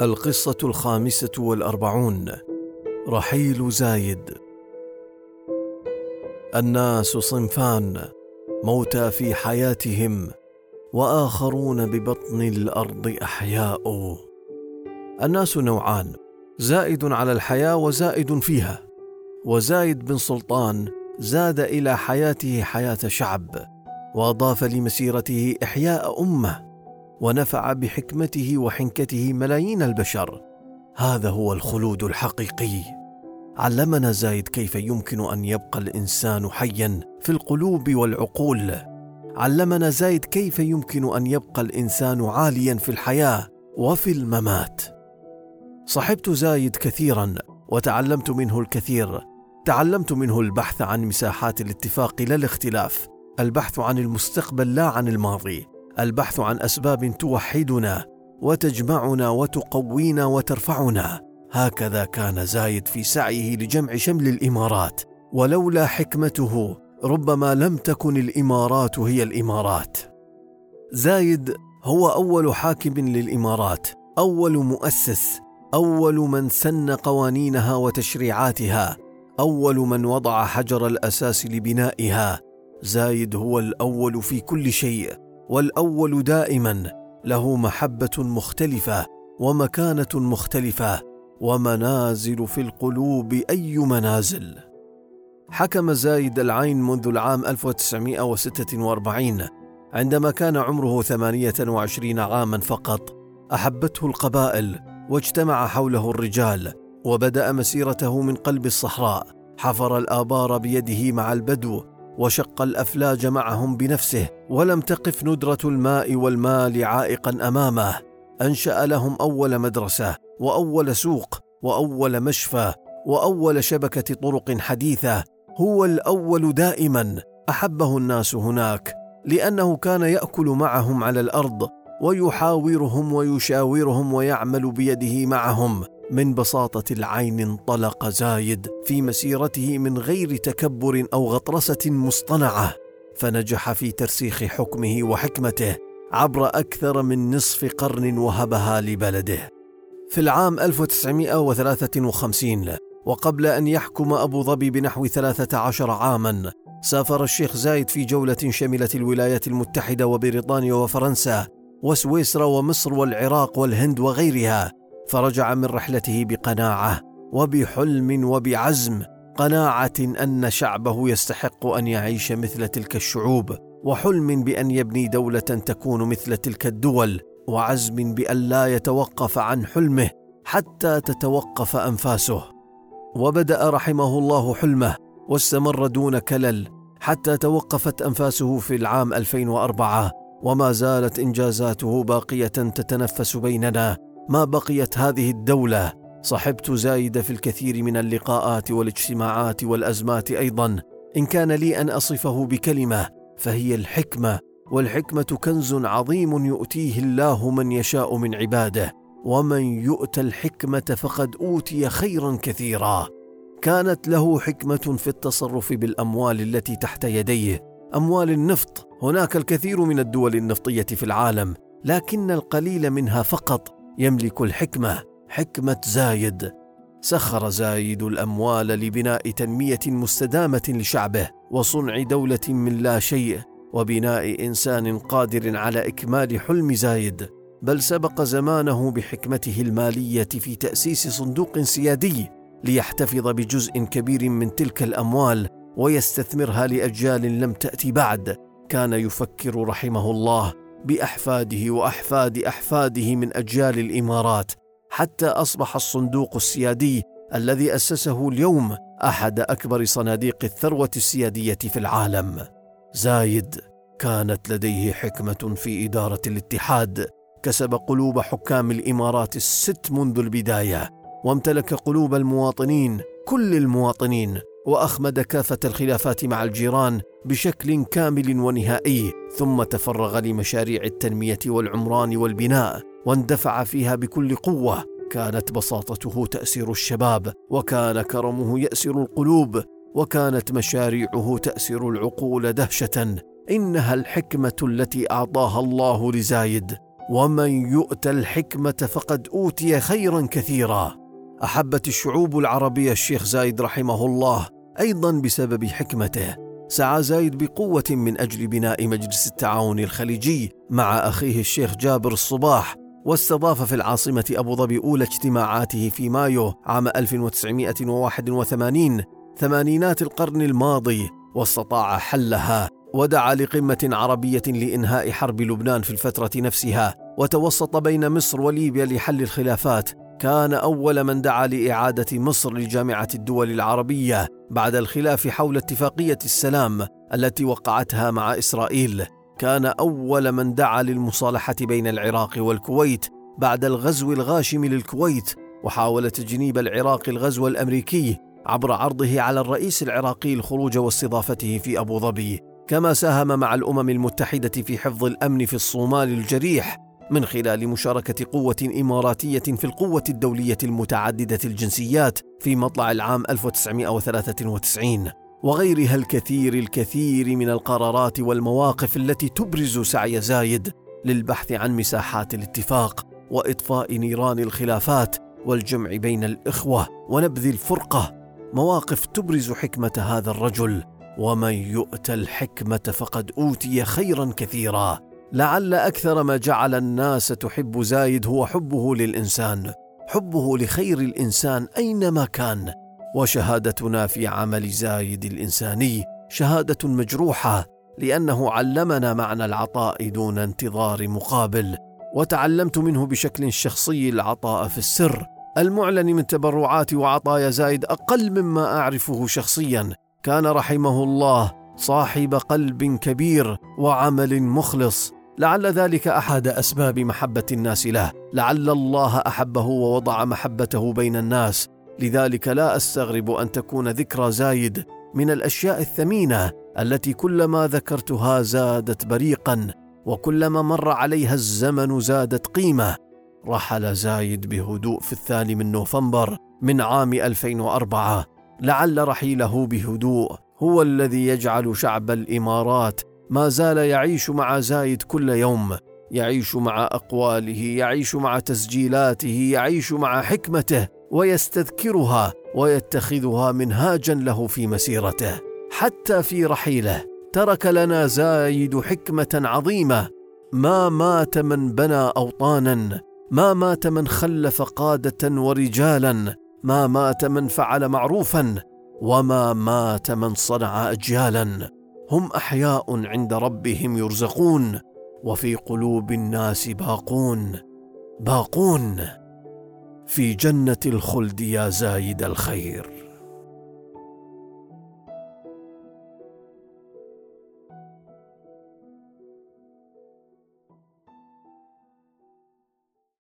القصة الخامسة والأربعون رحيل زايد. الناس صنفان موتى في حياتهم وآخرون ببطن الأرض أحياء. الناس نوعان زائد على الحياة وزائد فيها. وزايد بن سلطان زاد إلى حياته حياة شعب وأضاف لمسيرته إحياء أمة. ونفع بحكمته وحنكته ملايين البشر. هذا هو الخلود الحقيقي. علمنا زايد كيف يمكن أن يبقى الإنسان حيا في القلوب والعقول. علمنا زايد كيف يمكن أن يبقى الإنسان عاليا في الحياة وفي الممات. صحبت زايد كثيرا وتعلمت منه الكثير. تعلمت منه البحث عن مساحات الاتفاق لا الاختلاف البحث عن المستقبل لا عن الماضي. البحث عن أسباب توحدنا وتجمعنا وتقوينا وترفعنا. هكذا كان زايد في سعيه لجمع شمل الإمارات ولولا حكمته ربما لم تكن الإمارات هي الإمارات. زايد هو أول حاكم للإمارات أول مؤسس أول من سن قوانينها وتشريعاتها أول من وضع حجر الأساس لبنائها. زايد هو الأول في كل شيء. والأول دائما له محبة مختلفة ومكانة مختلفة ومنازل في القلوب أي منازل. حكم زايد العين منذ العام 1946 عندما كان عمره 28 عاما فقط أحبته القبائل واجتمع حوله الرجال وبدأ مسيرته من قلب الصحراء حفر الآبار بيده مع البدو وشق الأفلاج معهم بنفسه ولم تقف ندرة الماء والمال عائقا أمامه. أنشأ لهم أول مدرسة وأول سوق وأول مشفى وأول شبكة طرق حديثة. هو الأول دائما. أحبه الناس هناك لأنه كان يأكل معهم على الأرض ويحاورهم ويشاورهم ويعمل بيده معهم. من بساطة العين انطلق زايد في مسيرته من غير تكبر أو غطرسة مصطنعة فنجح في ترسيخ حكمه وحكمته عبر أكثر من نصف قرن وهبها لبلده. في العام 1953 وقبل أن يحكم أبو ظبي بنحو 13 عاما سافر الشيخ زايد في جولة شملت الولايات المتحدة وبريطانيا وفرنسا وسويسرا ومصر والعراق والهند وغيرها فرجع من رحلته بقناعة وبحلم وبعزم قناعة أن شعبه يستحق أن يعيش مثل تلك الشعوب وحلم بأن يبني دولة تكون مثل تلك الدول وعزم بأن لا يتوقف عن حلمه حتى تتوقف أنفاسه. وبدأ رحمه الله حلمه واستمر دون كلل حتى توقفت أنفاسه في العام 2004 وما زالت إنجازاته باقية تتنفس بيننا. ما بقيت هذه الدولة؟ صحبت زايد في الكثير من اللقاءات والاجتماعات والأزمات أيضا. إن كان لي أن أصفه بكلمة فهي الحكمة. والحكمة كنز عظيم يؤتيه الله من يشاء من عباده. ومن يؤت الحكمة فقد أوتي خيرا كثيرا. كانت له حكمة في التصرف بالأموال التي تحت يديه. أموال النفط. هناك الكثير من الدول النفطية في العالم لكن القليل منها فقط. يملك الحكمة حكمة زايد. سخر زايد الأموال لبناء تنمية مستدامة لشعبه وصنع دولة من لا شيء وبناء إنسان قادر على إكمال حلم زايد. بل سبق زمانه بحكمته المالية في تأسيس صندوق سيادي ليحتفظ بجزء كبير من تلك الأموال ويستثمرها لأجيال لم تات بعد. كان يفكر رحمه الله بأحفاده وأحفاد أحفاده من أجيال الإمارات حتى أصبح الصندوق السيادي الذي أسسه اليوم أحد أكبر صناديق الثروة السيادية في العالم. زايد كانت لديه حكمة في إدارة الاتحاد كسب قلوب حكام الإمارات الست منذ البداية وامتلك قلوب المواطنين كل المواطنين وأخمد كافة الخلافات مع الجيران بشكل كامل ونهائي ثم تفرغ لمشاريع التنمية والعمران والبناء واندفع فيها بكل قوة. كانت بساطته تاسر الشباب وكان كرمه يأسر القلوب وكانت مشاريعه تأسر العقول دهشة. إنها الحكمة التي أعطاها الله لزايد. ومن يؤت الحكمة فقد أوتي خيرا كثيرا. أحبت الشعوب العربية الشيخ زايد رحمه الله أيضا بسبب حكمته. سعى زايد بقوة من أجل بناء مجلس التعاون الخليجي مع أخيه الشيخ جابر الصباح واستضاف في العاصمة أبو ظبي أولى اجتماعاته في مايو عام 1981 ثمانينات القرن الماضي واستطاع حلها ودعا لقمة عربية لإنهاء حرب لبنان في الفترة نفسها وتوسط بين مصر وليبيا لحل الخلافات كان أول من دعا لإعادة مصر لجامعة الدول العربية بعد الخلاف حول اتفاقية السلام التي وقعتها مع إسرائيل. كان أول من دعا للمصالحة بين العراق والكويت بعد الغزو الغاشم للكويت وحاول تجنيب العراق الغزو الأمريكي عبر عرضه على الرئيس العراقي الخروج واستضافته في أبو ظبي. كما ساهم مع الأمم المتحدة في حفظ الأمن في الصومال الجريح من خلال مشاركة قوة إماراتية في القوة الدولية المتعددة الجنسيات في مطلع العام 1993 وغيرها الكثير الكثير من القرارات والمواقف التي تبرز سعي زايد للبحث عن مساحات الاتفاق وإطفاء نيران الخلافات والجمع بين الإخوة ونبذ الفرقة. مواقف تبرز حكمة هذا الرجل ومن يؤت الحكمة فقد أوتي خيرا كثيرا. لعل أكثر ما جعل الناس تحب زايد هو حبه للإنسان حبه لخير الإنسان أينما كان. وشهادتنا في عمل زايد الإنساني شهادة مجروحة لأنه علمنا معنى العطاء دون انتظار مقابل. وتعلمت منه بشكل شخصي العطاء في السر. المعلن من تبرعات وعطايا زايد أقل مما أعرفه شخصيا. كان رحمه الله صاحب قلب كبير وعمل مخلص. لعل ذلك أحد أسباب محبة الناس له. لعل الله أحبه ووضع محبته بين الناس. لذلك لا أستغرب أن تكون ذكرى زايد من الأشياء الثمينة التي كلما ذكرتها زادت بريقا وكلما مر عليها الزمن زادت قيمة. رحل زايد بهدوء في الثاني من نوفمبر من عام 2004 لعل رحيله بهدوء هو الذي يجعل شعب الإمارات ما زال يعيش مع زايد كل يوم. يعيش مع أقواله يعيش مع تسجيلاته يعيش مع حكمته ويستذكرها ويتخذها منهاجا له في مسيرته. حتى في رحيله ترك لنا زايد حكمة عظيمة. ما مات من بنى اوطانا ما مات من خلف قادة ورجالا ما مات من فعل معروفا وما مات من صنع اجيالا. هم أحياء عند ربهم يرزقون وفي قلوب الناس باقون باقون. في جنة الخلد يا زايد الخير.